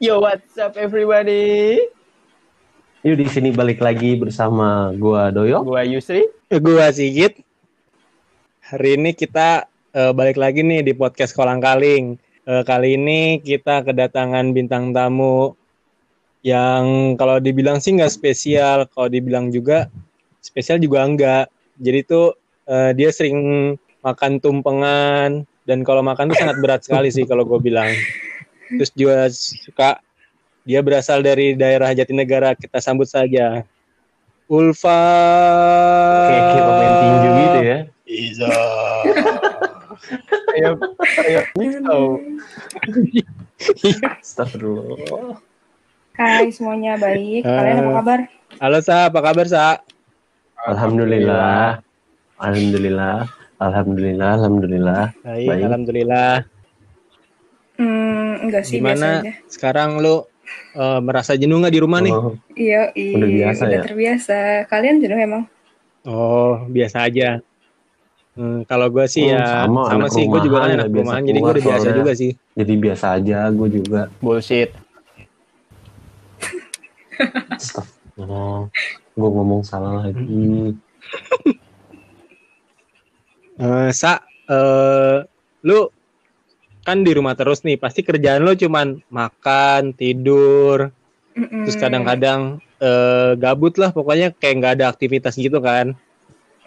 Yo, what's up everybody? Yuk di sini balik lagi bersama gua Doyo. Gua Yusri. Gua Sigit. Hari ini kita uh, balik lagi nih di podcast Kolang Kaling. Uh, kali ini kita kedatangan bintang tamu yang kalau dibilang sih nggak spesial, kalau dibilang juga spesial juga enggak. Jadi tuh uh, dia sering makan tumpengan dan kalau makan tuh sangat berat sekali sih kalau gue bilang. Terus juga suka dia berasal dari daerah Jatinegara. Kita sambut saja Ulfa. Kayak kayak pemain tinju gitu ya. Iza. Ayo, ayo, oh. Astagfirullah. Hai semuanya baik. Kalian apa kabar? Halo Sa, apa kabar Sa? Alhamdulillah. Alhamdulillah. Alhamdulillah. Alhamdulillah. Baik, Baik. alhamdulillah. Hmm, enggak sih Gimana aja. sekarang lu eh, merasa jenuh nggak di rumah nih? Oh, Iya, iya. Udah biasa udah ya? terbiasa. Kalian jenuh emang? Oh, biasa aja. Hmm, kalau gue sih Oh, ya sama, sama, sih, gue juga kan anak rumahan, jadi gue udah biasa soalnya. juga sih. jadi biasa aja gue juga. Bullshit. Astagfirullah. Gue ngomong salah lagi. Eh, Sa, eh, lu kan di rumah terus nih, pasti kerjaan lu cuman makan, tidur, Mm-mm. terus kadang-kadang eh, gabut lah, pokoknya kayak nggak ada aktivitas gitu kan.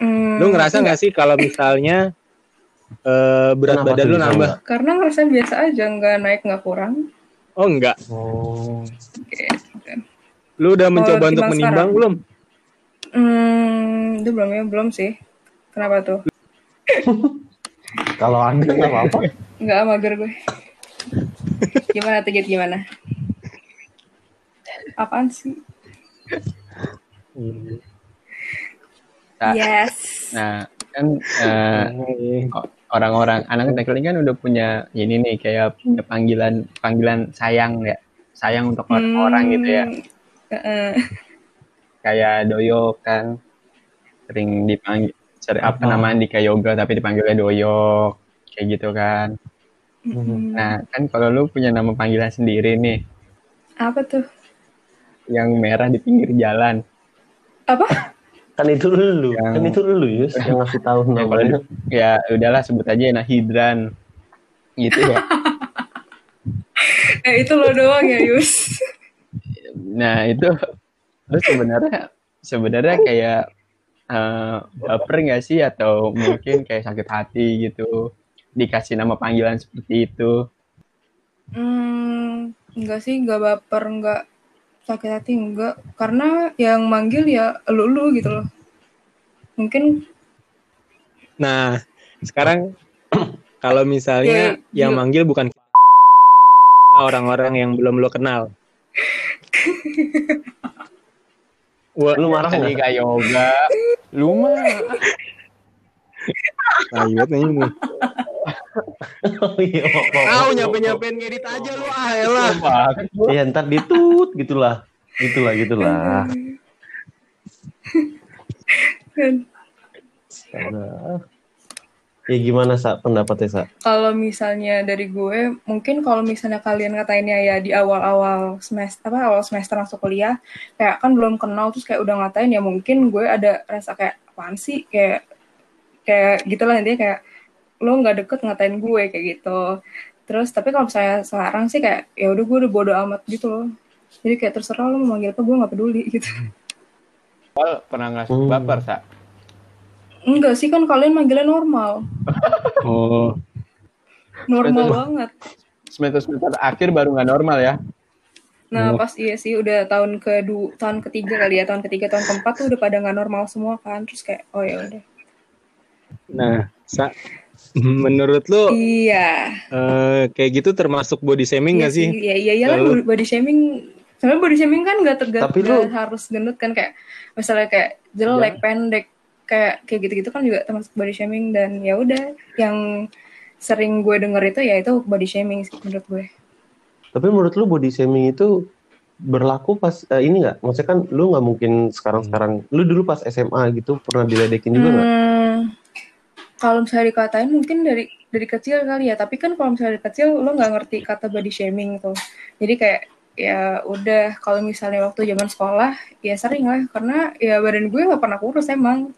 Hmm, Lu ngerasa enggak. nggak sih kalau misalnya eh, berat Kenapa badan bisa nambah? nggak? Karena ngerasa biasa aja, nggak naik nggak kurang. Oh enggak, Oh. Gitu. lu udah mencoba untuk menimbang sekarang? belum? Hmm, itu belum ya, belum sih. Kenapa tuh? Kalau ada nggak apa-apa. Nggak mager gue. Gimana tuh? Gimana? Apaan sih? Hmm. Sa- Yes. Nah, kan eh, orang-orang anak teknik kan udah punya ini nih kayak punya panggilan panggilan sayang ya. Sayang untuk orang-orang gitu ya. Hmm, heeh. Kayak Doyo kan sering dipanggil sering apa Apa? namanya di yoga tapi dipanggilnya Doyo kayak gitu kan. Mm-mm. Nah, kan kalau lu punya nama panggilan sendiri nih Apa tuh? yang merah di pinggir jalan. Apa? Kan itu lu. Yang- Kan itu lu Yus yang ngasih tahu Ya, kalau namanya. di- ya udahlah sebut aja nah hidran gitu ya. Eh, itu lo doang ya, Yus. Nah itu lu sebenarnya sebenarnya kayak eh, baper nggak sih atau mungkin kayak sakit hati gitu dikasih nama panggilan seperti itu. Hmm, enggak sih, enggak baper, enggak sakit hati, enggak. Karena yang manggil ya lu-lu gitu loh. Mungkin Nah, sekarang kalau misalnya Ya, yang yuk. manggil bukan orang-orang yang belum lo kenal. Wah, Lu marah nggak? kayak yoga, lu mah ribet nih ini. Oh iya. Tahu nyampe-nyampein ngedit aja lu ah elah. Ya ntar ditut gitulah. Gitulah gitulah. kan Astaga. Ya gimana sa pendapatnya sa? kalau misalnya dari gue, mungkin kalau misalnya kalian ngatainnya ya di awal-awal semester apa awal semester masuk kuliah, kayak kan belum kenal terus kayak udah ngatain ya mungkin gue ada rasa kayak apaan sih kayak kayak gitulah intinya kayak lo nggak deket ngatain gue kayak gitu. Terus tapi kalau misalnya sekarang sih kayak ya udah gue udah bodo amat gitu loh. Jadi kayak terserah lo mau manggil apa gue nggak peduli gitu. Pal, pernah nggak Hmm. baper sa? Enggak sih kan kalian manggilnya normal. Oh, Normal Betul. banget. Semester semester akhir baru nggak normal ya. Nah Oh. pas iya sih udah tahun kedua tahun ketiga kali ya tahun ketiga tahun keempat tuh udah pada nggak normal semua kan terus kayak oh ya udah nah, sa menurut lu iya eh, kayak gitu termasuk body shaming iya nggak sih? iya iya iya lah Lalu- body shaming sebenarnya body shaming kan nggak tergantung harus gendut kan kayak misalnya kayak jelek pendek kayak kayak gitu-gitu kan juga termasuk body shaming dan ya udah yang sering gue denger itu ya itu body shaming menurut gue Tapi menurut lu body shaming itu berlaku pas eh, ini nggak? Maksudnya kan lu nggak mungkin sekarang-sekarang. Lu dulu pas SMA gitu pernah diledekin juga nggak? Hmm, kalau misalnya dikatain mungkin dari dari kecil kali ya tapi kan kalau misalnya dari kecil lo nggak ngerti kata body shaming tuh jadi kayak ya udah kalau misalnya waktu zaman sekolah ya sering lah karena ya badan gue nggak pernah kurus emang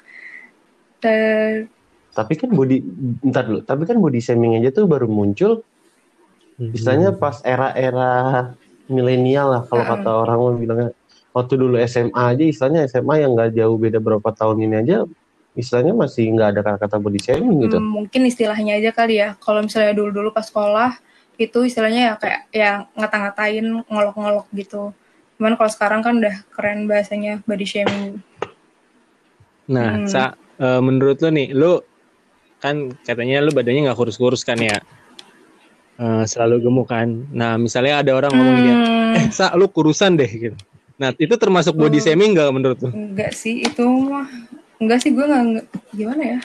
Dan, Tapi kan body, bentar dulu. Tapi kan body shaming aja tuh baru muncul, istilahnya pas era-era milenial lah kalau Hmm. kata orang mau bilangnya. Waktu dulu SMA aja, istilahnya SMA yang nggak jauh beda berapa tahun ini aja, istilahnya masih nggak ada kata-kata body shaming gitu. hmm, mungkin istilahnya aja kali ya kalau misalnya dulu-dulu pas sekolah itu istilahnya ya kayak ya ngata-ngatain ngolok-ngolok gitu cuman kalau sekarang kan udah keren bahasanya body shaming Nah, Hmm. Sa, eh, menurut lo nih, lo kan katanya lo badannya nggak kurus-kurus kan ya? Eh, selalu gemuk kan. Nah, misalnya ada orang ngomong gini, Hmm, eh Sa, lo kurusan deh gitu. Nah, itu termasuk body Hmm. shaming nggak menurut lo? enggak sih itu mah enggak sih gue nggak nggak- gimana ya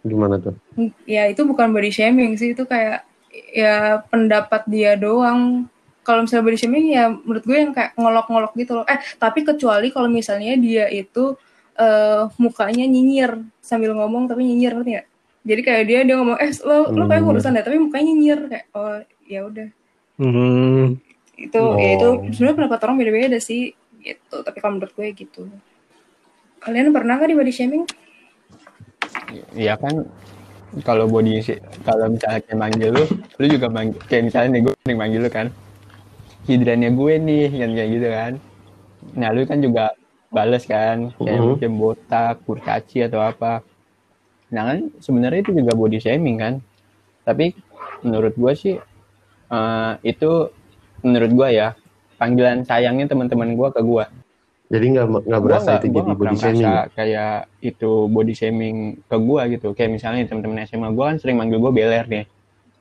Gimana tuh? ya itu bukan body shaming sih itu kayak ya pendapat dia doang kalau misalnya body shaming ya menurut gue yang kayak ngolok-ngolok gitu loh eh tapi kecuali kalau misalnya dia itu eh, mukanya nyinyir sambil ngomong tapi nyinyir ngerti nggak jadi kayak dia dia ngomong eh lo lo kayak Hmm. kurusan deh tapi mukanya nyinyir kayak oh ya udah Hmm, itu ya itu Oh. sebenarnya pendapat orang beda-beda sih gitu tapi kalau menurut gue gitu kalian pernah nggak di body shaming Iya kan kalau body sih kalau misalnya kayak manggil lu, lu juga manggil kayak misalnya nih gue nih manggil lu kan. Hidrannya gue nih kan kayak gitu kan. Nah, lu kan juga bales kan kayak Mhm. mungkin botak, kurcaci atau apa. Nah, kan sebenarnya itu juga body shaming kan. Tapi menurut gue sih eh, itu menurut gue ya panggilan sayangnya teman-teman gue ke gue Jadi nggak nggak berasa nggak- itu gua jadi body shaming. kayak itu body shaming ke gua gitu kayak misalnya teman-teman SMA gua kan sering manggil gua beler nih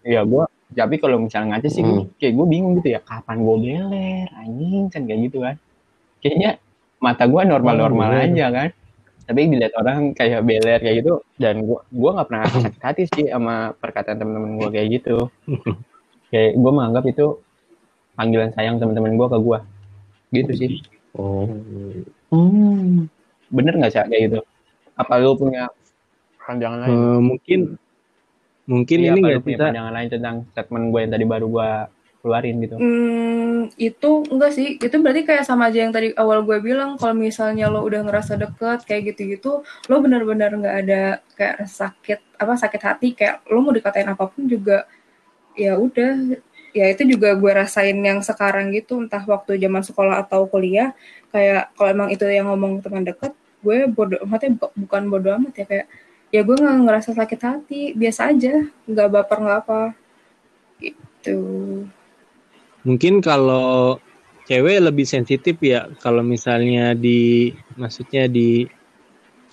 ya gua tapi kalau misalnya ngaca sih Hmm. kayak gua bingung gitu ya kapan gua beler anjing kan kayak gitu kan kayaknya mata gua normal-normal Oh, aja kan. Tapi dilihat orang kayak beler kayak gitu dan gua gua nggak pernah sakit hati sih sama perkataan teman-teman gua kayak gitu. Kayak gua menganggap itu panggilan sayang teman-teman gua ke gua. Gitu sih. Oh. Hmm. bener nggak sih kayak gitu. Apa lu punya pandangan lain? Eh, mungkin mungkin Iya, ini nggak bisa. pandangan lain tentang statement gue yang tadi baru gue keluarin gitu Hmm, itu enggak sih. Itu berarti kayak sama aja yang tadi awal gue bilang. Kalau misalnya lo udah ngerasa deket kayak gitu-gitu, lo benar-benar nggak ada kayak sakit apa sakit hati kayak lo mau dikatain apa pun juga ya udah. Ya itu juga gue rasain yang sekarang gitu, entah waktu zaman sekolah atau kuliah. Kayak kalau emang itu yang ngomong teman deket, gue bodoh amatnya bu- bukan bodoh amat ya kayak ya gue nggak ngerasa sakit hati, biasa aja, nggak baper nggak apa. Gitu. Mungkin kalau cewek lebih sensitif ya kalau misalnya di maksudnya di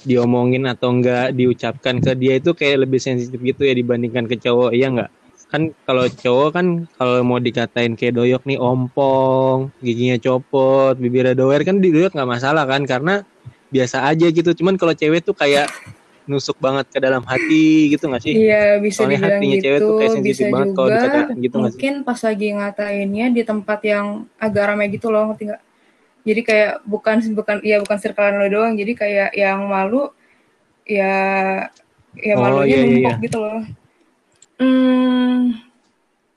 diomongin atau enggak diucapkan ke dia itu kayak lebih sensitif gitu ya dibandingkan ke cowok iya enggak? Kan kalau cowok kan kalau mau dikatain kayak doyok nih ompong giginya copot bibirnya doer kan di doyok nggak masalah kan? Karena biasa aja gitu. Cuman kalau cewek tuh kayak nusuk banget ke dalam hati gitu nggak sih Iya bisa Soalnya dibilang hatinya gitu, cewek tuh kayak sensitif bisa banget kalau juga dikata-katain gitu nggak sih? mungkin pas lagi ngatainnya di tempat yang agak ramai gitu loh, ngerti nggak? Jadi kayak bukan bukan ya bukan circlean lo doang, jadi kayak yang malu ya ya Oh, malunya iya, iya, numpuk iya. gitu loh. Hmm,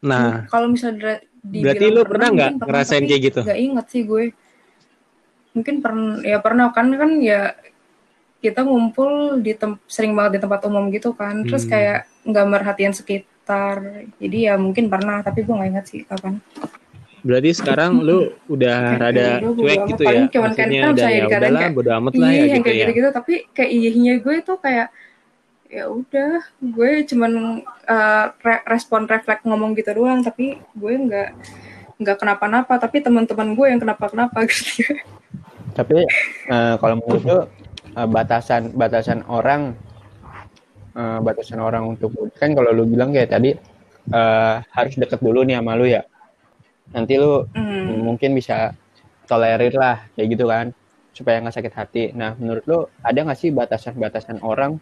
nah kalau misalnya berarti lu pernah nggak mungkin ngerasain kayak gitu? Nggak inget sih gue. Mungkin pernah ya pernah kan kan ya kita ngumpul di tem sering banget di tempat umum gitu kan. Terus Hmm. kayak nggak merhatiin sekitar. Jadi ya mungkin pernah tapi gue nggak inget sih kapan. Berarti sekarang lu udah rada Udah, bodo cuek gitu ya? cuman kan Maksudnya kan udah ya udahlah kayak, bodo amat lah Iya ya yang gitu kayak ya. gitu-gitu tapi kayak iyihnya gue tuh kayak ya udah gue cuman uh, re- respon refleks ngomong gitu doang tapi gue nggak nggak kenapa-napa tapi teman-teman gue yang kenapa-kenapa gitu tapi eh, kalau menurut lu eh, batasan batasan orang eh, batasan orang untuk kan kalau lu bilang kayak tadi eh, harus deket dulu nih sama lu ya. Nanti lu Hmm. mungkin bisa tolerir lah kayak gitu kan supaya nggak sakit hati. Nah menurut lu ada nggak sih batasan-batasan orang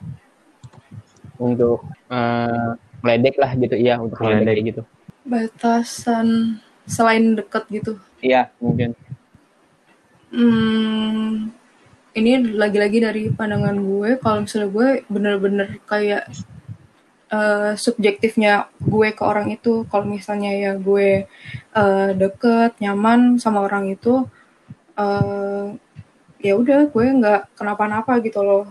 untuk eh, meledek lah gitu? Iya untuk meledek kayak gitu. Batasan selain deket gitu? Iya mungkin. Hmm, ini lagi-lagi dari pandangan gue, kalau misalnya gue bener-bener kayak eh, subjektifnya gue ke orang itu kalau misalnya ya gue eh, deket nyaman sama orang itu eh, ya udah gue nggak kenapa-napa gitu loh.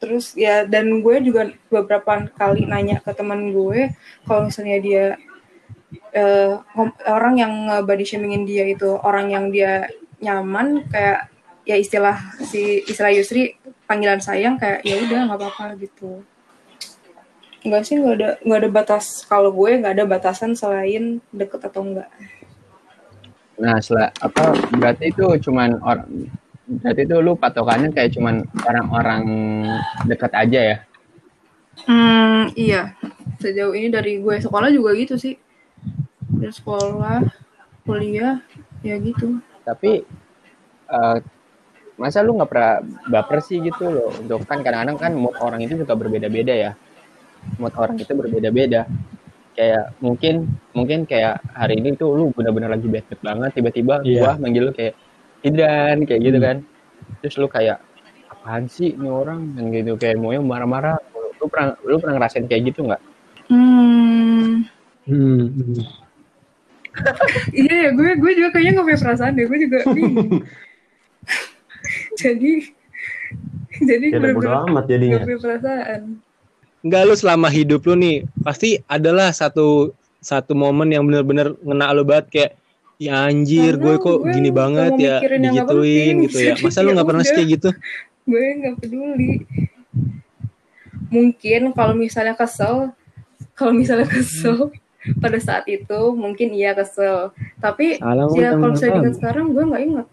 Terus ya dan gue juga beberapa kali nanya ke teman gue kalau misalnya dia ngom- orang yang body shamingin dia itu orang yang dia nyaman kayak ya istilah si istilah Yusri panggilan sayang kayak ya udah nggak apa-apa gitu Enggak sih nggak ada nggak ada batas kalau gue nggak ada batasan selain deket atau enggak Nah, setelah apa berarti itu cuman orang berarti itu lu patokannya kayak cuman orang-orang dekat aja ya. Hmm, iya. Sejauh ini dari gue sekolah juga gitu sih. Dari sekolah, kuliah, ya gitu. Tapi eh, masa lu nggak pernah baper sih gitu loh. Untuk kan kadang-kadang kan mood orang itu juga berbeda-beda ya. Mood orang itu berbeda-beda. Kayak mungkin mungkin kayak hari ini tuh lu benar-benar lagi bad mood banget tiba-tiba gua manggil lu kayak Hidran kayak gitu Hmm. kan. Terus lu kayak apaan sih ini orang dan gitu kayak maunya marah-marah. Lu pernah lu pernah ngerasain kayak gitu nggak? Hmm, Hmm. hmm. iya ya gue gue juga kayaknya gak punya perasaan deh. Gue juga bingung. jadi jadi Ya udah bodo bener-bener amat gak jadinya. perasaan. Enggak lu selama hidup lu nih pasti adalah satu satu momen yang bener-bener ngena lu banget kayak ya anjir gue kok gue gini nggak banget ya nggak digituin gitu ya masa lu nggak pernah sih kayak gitu Gue gak peduli. Mungkin kalau misalnya kesel, kalau misalnya kesel pada saat itu mungkin iya kesel. Tapi ya kalau apa? ingat sekarang gue nggak inget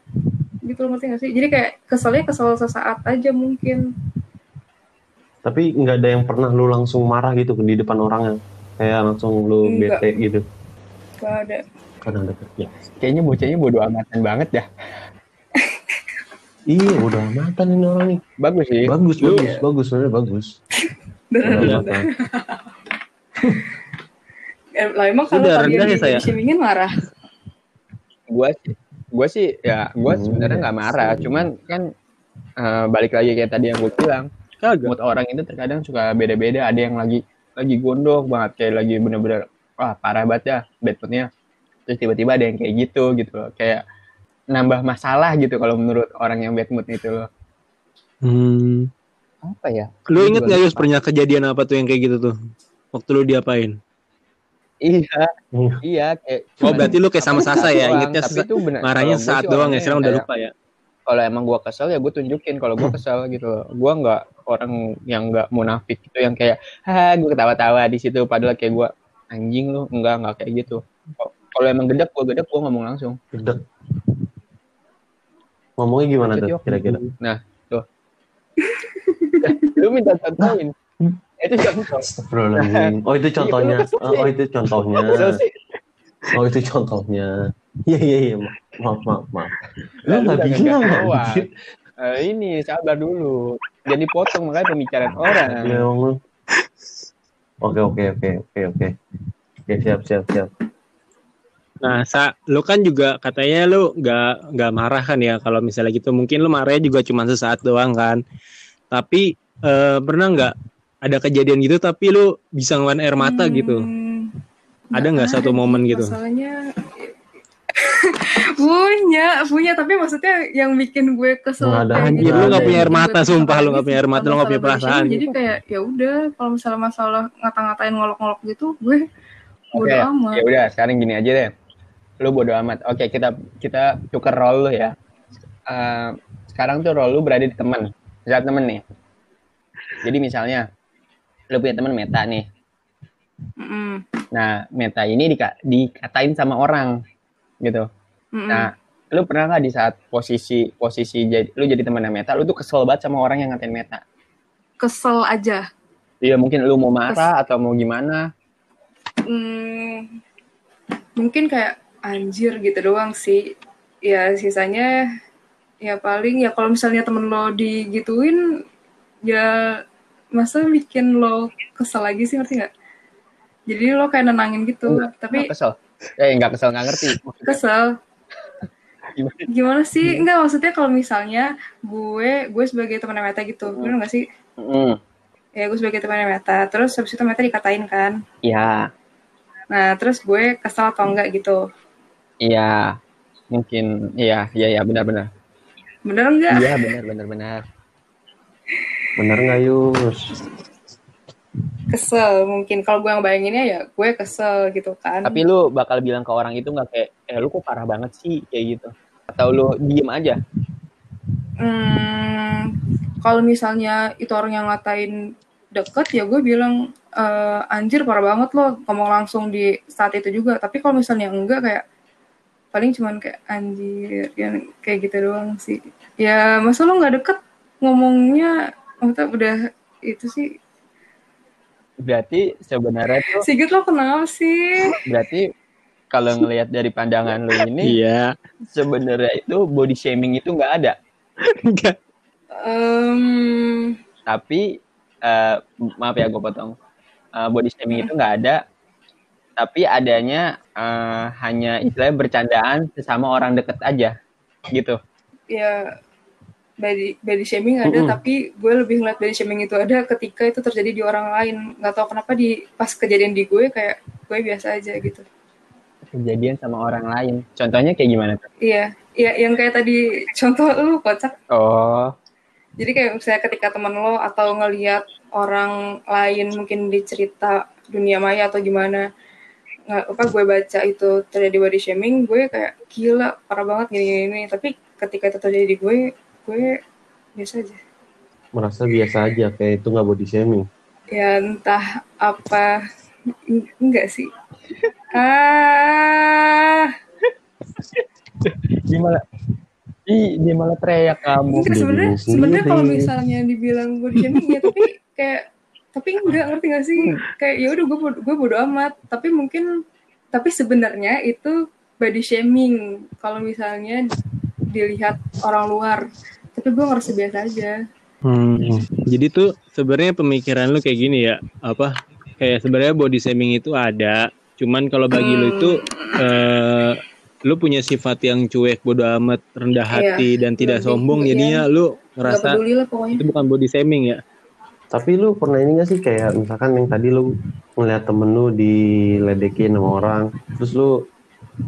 gitu loh ngerti gak sih jadi kayak keselnya kesel sesaat aja mungkin Tapi nggak ada yang pernah lu langsung marah gitu di depan orangnya. Kayak langsung lu Nggak. bete gitu. gak ada Karena ada kerja. Kayaknya bocahnya bodo amatan banget ya. Iya, udah amatan ini orang nih. Bagus sih. Bagus, bagus, bagus, sebenarnya bagus. Lah emang kalau kalian rendah ya, saya? marah gua sih gua sih ya gua Hmm, sebenarnya nggak marah. cuman kan eh, balik lagi kayak tadi yang gue bilang kagak. mood orang itu terkadang suka beda-beda. Ada yang lagi lagi gondok banget kayak lagi bener-bener wah parah banget ya bad moodnya. Terus tiba-tiba ada yang kayak gitu gitu loh. Kayak nambah masalah gitu kalau menurut orang yang bad mood itu loh. Hmm. apa ya? Lu inget nggak Yus pernah kejadian apa tuh yang kayak gitu tuh? Waktu lu diapain iya Iya. iya kayak oh berarti lu kayak sama Sasa ya doang, ingetnya tapi itu bener marahnya saat doang ya sekarang udah lupa ya kalau emang gua kesel ya gue tunjukin kalau gua kesel gitu loh. Gua nggak orang yang nggak munafik gitu yang kayak ha gue ketawa-tawa di situ padahal kayak gua anjing lu enggak enggak kayak gitu. Kalau emang gedek gua gedek gua ngomong langsung. Gedek. Ngomongnya gimana Lanjut, tuh kira-kira? Nah, tuh. Lu minta contohin. Itu contoh. Astagfirullahaladzim. Oh itu contohnya. Iya, Oh itu contohnya. Oh itu contohnya. Iya iya iya. Maaf maaf maaf. Lu nggak bilang anjir. Eh, ini sabar dulu. Jadi potong makanya pembicaraan orang. Ya Allah. Oke oke oke oke oke. Oke siap siap siap. Nah, sa, lu kan juga katanya lu nggak nggak marah kan ya kalau misalnya gitu. Mungkin lu marahnya juga cuma sesaat doang kan. Tapi eh, pernah nggak ada kejadian gitu tapi lu bisa ngeluarin air mata gitu? Hmm, Ada nggak satu momen gitu? Masalahnya punya, punya tapi maksudnya yang bikin gue kesel ada. kayak Anjir, gitu. lu nggak punya air mata, gue sumpah, lu nggak punya air mata, lu nggak punya perasaan. Jadi kayak ya udah kalau misalnya masalah ngata-ngatain ngolok-ngolok gitu, gue bodo Oke, amat. ya udah sekarang gini aja deh. Lu bodo amat. Oke, kita kita tuker role lu ya. Eh, sekarang tuh role lu berada di teman. Misalnya temen nih. Jadi misalnya lu punya teman Meta nih. Mm-mm, Nah, Meta ini dika- dikatain sama orang gitu. mm-mm. Nah, lu pernah nggak di saat posisi posisi jadi lu jadi temannya Meta, lu tuh kesel banget sama orang yang ngatain Meta. kesel aja. Iya, mungkin lu mau marah atau mau gimana. Hmm, mungkin kayak anjir gitu doang sih. Ya sisanya ya paling ya kalau misalnya temen lo digituin ya masa bikin lo kesel lagi sih ngerti nggak? Jadi lo kayak nenangin gitu, tapi Nggak kesel. Eh, nggak kesel nggak ngerti. kesel. Gimana? Gimana sih? Enggak maksudnya kalau misalnya gue gue sebagai teman Meta gitu, bener nggak sih? Mm. ya gue sebagai temannya Meta terus habis itu Meta dikatain kan Iya, nah terus gue kesel atau enggak gitu iya. Mungkin, iya, iya, iya, benar-benar. bener enggak Iya, benar, benar, benar. Bener nggak Yus? kesel mungkin kalau gue yang bayanginnya ya gue kesel gitu kan Tapi lu bakal bilang ke orang itu nggak kayak, eh lu kok parah banget sih, kayak gitu. Atau lu diem aja? Hmm, kalau misalnya itu orang yang ngatain deket ya gue bilang "Eh, anjir parah banget lo ngomong langsung di saat itu juga tapi kalau misalnya enggak kayak paling cuman kayak anjir yang kayak gitu doang sih ya masa lo nggak deket ngomongnya maksudnya udah itu sih Berarti sebenarnya tuh, Sigit lo kenapa sih berarti kalau ngelihat dari pandangan lu ini, Iya. sebenarnya itu body shaming itu nggak ada. Enggak. Em, Tapi, eh, maaf ya gue potong. Eh, body shaming itu nggak ada. Tapi adanya eh, hanya istilahnya bercandaan sesama orang deket aja, gitu. ya body body shaming ada Mm-mm. tapi gue lebih ngeliat body shaming itu ada ketika itu terjadi di orang lain nggak tahu kenapa di pas kejadian di gue kayak gue biasa aja gitu Kejadian sama orang lain. Contohnya kayak gimana tuh? iya iya yang kayak tadi contoh lu kocak Oh, jadi kayak misalnya ketika teman lo atau ngeliat orang lain mungkin di cerita dunia maya atau gimana nggak apa gue baca itu terjadi body shaming gue kayak gila parah banget gini gini, gini. tapi ketika itu terjadi di gue gue biasa aja. Merasa biasa aja kayak itu nggak body shaming. ya entah apa. Eng- enggak sih. Ah. Dia malah, ih, dia malah teriak kamu. enggak sebenarnya sebenarnya kalau misalnya dibilang body shaming ya tapi kayak tapi enggak ngerti gak sih? Kayak ya udah gue bodo- gue bodo amat. Tapi mungkin tapi sebenarnya itu body shaming. Kalau misalnya dilihat orang luar tapi gue ngerasa biasa aja Hmm. Jadi tuh sebenarnya pemikiran lu kayak gini ya, apa? Kayak sebenarnya body shaming itu ada, cuman kalau bagi lu itu eh lu punya sifat yang cuek, bodo amat, rendah Iya, hati dan tidak lebih- sombong, iya. jadinya lu ngerasa itu bukan body shaming ya. Tapi lu pernah ini gak sih kayak misalkan yang tadi lu ngeliat temen lu diledekin sama orang, terus lu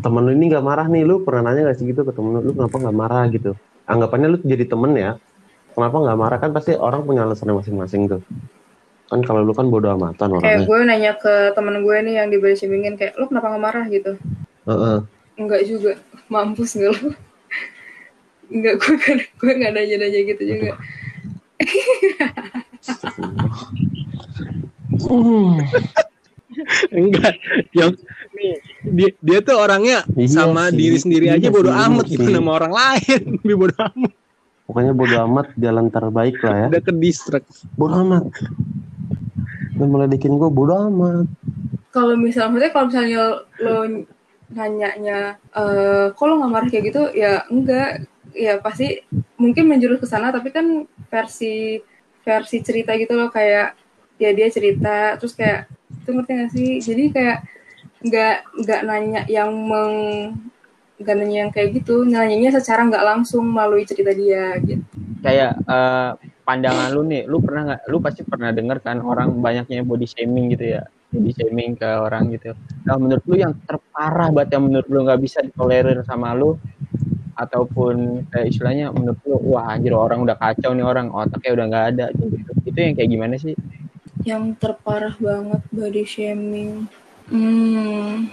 temen lu ini gak marah nih, lu pernah nanya gak sih gitu ke temen lu, lu kenapa gak marah? gitu? Anggapannya lu jadi temen ya, kenapa gak marah? Kan pasti orang punya alasannya masing-masing tuh. Kan kalau lu kan bodo amatan kayak orangnya. gue nanya ke temen gue nih yang di body shamingin kayak lu kenapa nggak marah? gitu. Heeh. enggak juga. Mampus enggak lu? Enggak gue kan gue nggak nanya nanya gitu juga. Enggak, yang dia, dia tuh orangnya Iya sama sih, diri sendiri iya aja bodo sih, amat iya gimana sih. sama orang lain, lebih bodo amat, Pokoknya bodo amat jalan terbaik lah ya. udah ke distract. Bodo amat. Dan meledekin gue bodo amat. kalau misalnya maksudnya kalau misalnya lo nanyanya eh kok lo nggak marah kayak gitu ya enggak ya pasti mungkin menjurus ke sana tapi kan versi versi cerita gitu loh kayak ya dia cerita terus kayak itu ngerti gak sih jadi kayak nggak nggak nanya yang meng nggak nanya yang kayak gitu nanyanya secara nggak langsung melalui cerita dia gitu Kayak eh, pandangan lu nih, lu pernah nggak? Lu pasti pernah denger kan orang banyaknya body shaming gitu ya, body shaming ke orang gitu. Nah menurut lu yang terparah banget yang menurut lu nggak bisa ditolerir sama lu, ataupun kayak istilahnya menurut lu wah anjir orang udah kacau nih orang otaknya udah nggak ada gitu. Itu yang kayak gimana sih? yang terparah banget body shaming. Hmm.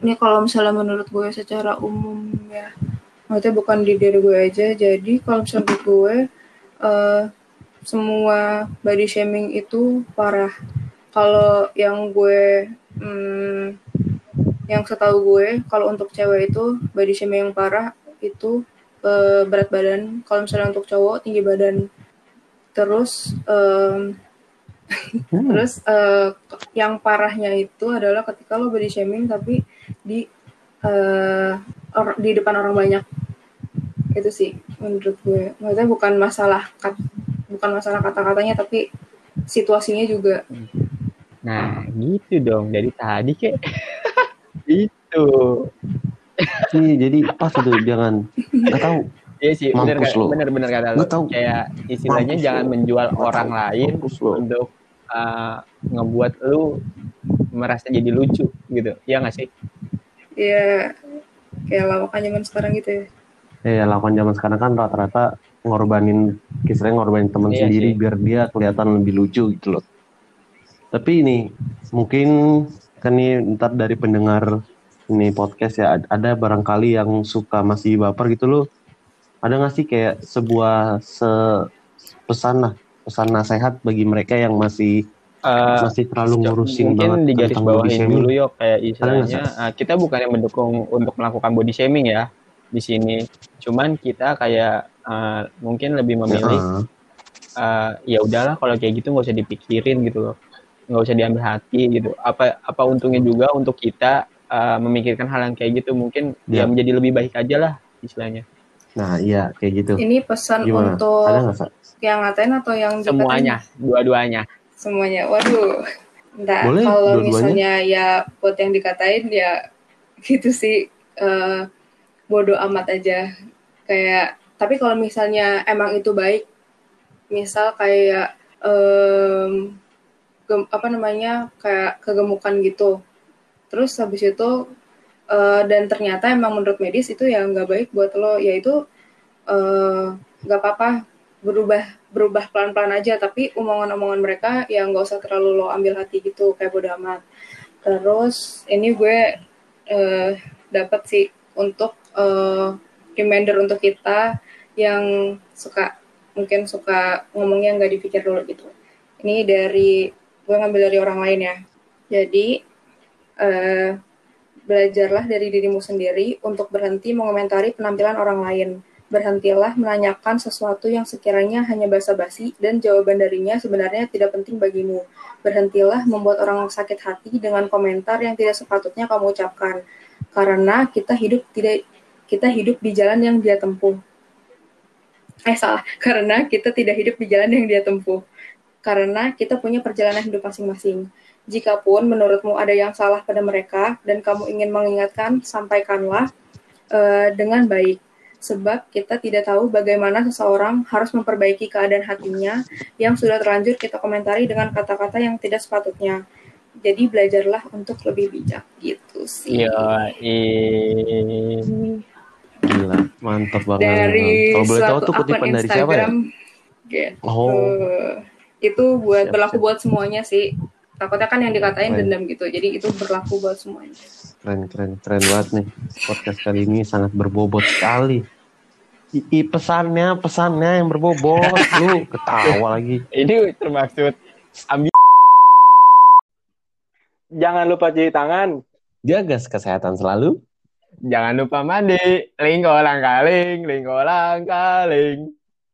Ini kalau misalnya menurut gue secara umum ya, maksudnya bukan di diri gue aja. Jadi kalau misalnya gue eh, semua body shaming itu parah. Kalau yang gue, hmm, yang setahu gue, kalau untuk cewek itu body shaming yang parah itu eh, berat badan. Kalau misalnya untuk cowok tinggi badan. Terus em, Hmm. Terus eh, yang parahnya itu adalah ketika lo body shaming tapi di eh, or- di depan orang banyak. Itu sih menurut gue. Maksudnya bukan masalah kat, bukan masalah kata-katanya tapi situasinya juga. Nah gitu dong dari tadi kek. itu. Sih, jadi pas itu jangan nggak tahu Iya sih, bener lu. bener-bener kata Lu tahu. Kayak istilahnya Mampus jangan lu. menjual orang lain Mampus untuk uh, ngebuat lu merasa jadi lucu gitu. Iya nggak sih? Iya, kayak lawakan zaman sekarang gitu ya. Ya, lakukan zaman sekarang kan rata-rata ngorbanin, kisahnya ngorbanin teman Iya sendiri sih. biar dia kelihatan lebih lucu gitu loh. Tapi ini mungkin kan ini ntar dari pendengar ini podcast ya ad- ada barangkali yang suka masih baper gitu loh. Ada nggak sih kayak sebuah se pesan lah, pesan nasihat bagi mereka yang masih Uh, masih terlalu ngurusin mungkin banget di garis tentang body bawahin shaming. dulu yuk kayak nggak, istilahnya uh, kita bukan yang mendukung untuk melakukan body shaming ya di sini. Cuman kita kayak uh, mungkin lebih memilih Heeh. uh, ya udahlah kalau kayak gitu nggak usah dipikirin gitu loh nggak usah diambil hati gitu apa apa untungnya juga untuk kita uh, memikirkan hal yang kayak gitu mungkin Ya. ya menjadi lebih baik aja lah istilahnya Nah iya kayak gitu. Ini pesan Gimana? untuk Ada? Yang ngatain atau yang dikatain? semuanya dua-duanya Semuanya. Waduh. Enggak, Boleh, kalau dua-duanya. misalnya ya buat yang dikatain ya gitu sih eh bodoh amat aja. Kayak tapi kalau misalnya emang itu baik, misal kayak em, gem- apa namanya kayak kegemukan gitu. Terus habis itu eh, dan ternyata emang menurut medis itu ya nggak baik buat lo, yaitu eh, nggak apa-apa berubah berubah pelan-pelan aja tapi omongan-omongan mereka ya nggak usah terlalu lo ambil hati gitu kayak bodo amat. Terus ini gue eh, dapat sih untuk eh, reminder untuk kita yang suka mungkin suka ngomongnya nggak dipikir dulu gitu. Ini dari gue ngambil dari orang lain ya. Jadi eh, belajarlah dari dirimu sendiri untuk berhenti mengomentari penampilan orang lain berhentilah menanyakan sesuatu yang sekiranya hanya basa-basi dan jawaban darinya sebenarnya tidak penting bagimu. Berhentilah membuat orang sakit hati dengan komentar yang tidak sepatutnya kamu ucapkan. Karena kita hidup tidak kita hidup di jalan yang dia tempuh. Eh salah, karena kita tidak hidup di jalan yang dia tempuh. Karena kita punya perjalanan hidup masing-masing. Jikapun menurutmu ada yang salah pada mereka dan kamu ingin mengingatkan, sampaikanlah eh, dengan baik sebab kita tidak tahu bagaimana seseorang harus memperbaiki keadaan hatinya yang sudah terlanjur kita komentari dengan kata-kata yang tidak sepatutnya. Jadi belajarlah untuk lebih bijak gitu sih. iya Gila, mantap banget. Dari Kalau boleh tahu suatu tuh kutipan akun dari siapa ya? Instagram. Gitu. Oh, Itu buat Siap, berlaku siap. buat semuanya sih. Takutnya kan yang dikatain Keren. dendam gitu. Jadi itu berlaku buat semuanya. keren keren keren banget nih. Podcast kali ini sangat berbobot sekali. I, i- pesannya pesannya yang berbobot. Lu ketawa lagi. ini termaksud Jangan lupa cuci tangan. Jaga kesehatan selalu. jangan lupa mandi lingkolang kaling lingkolang kaling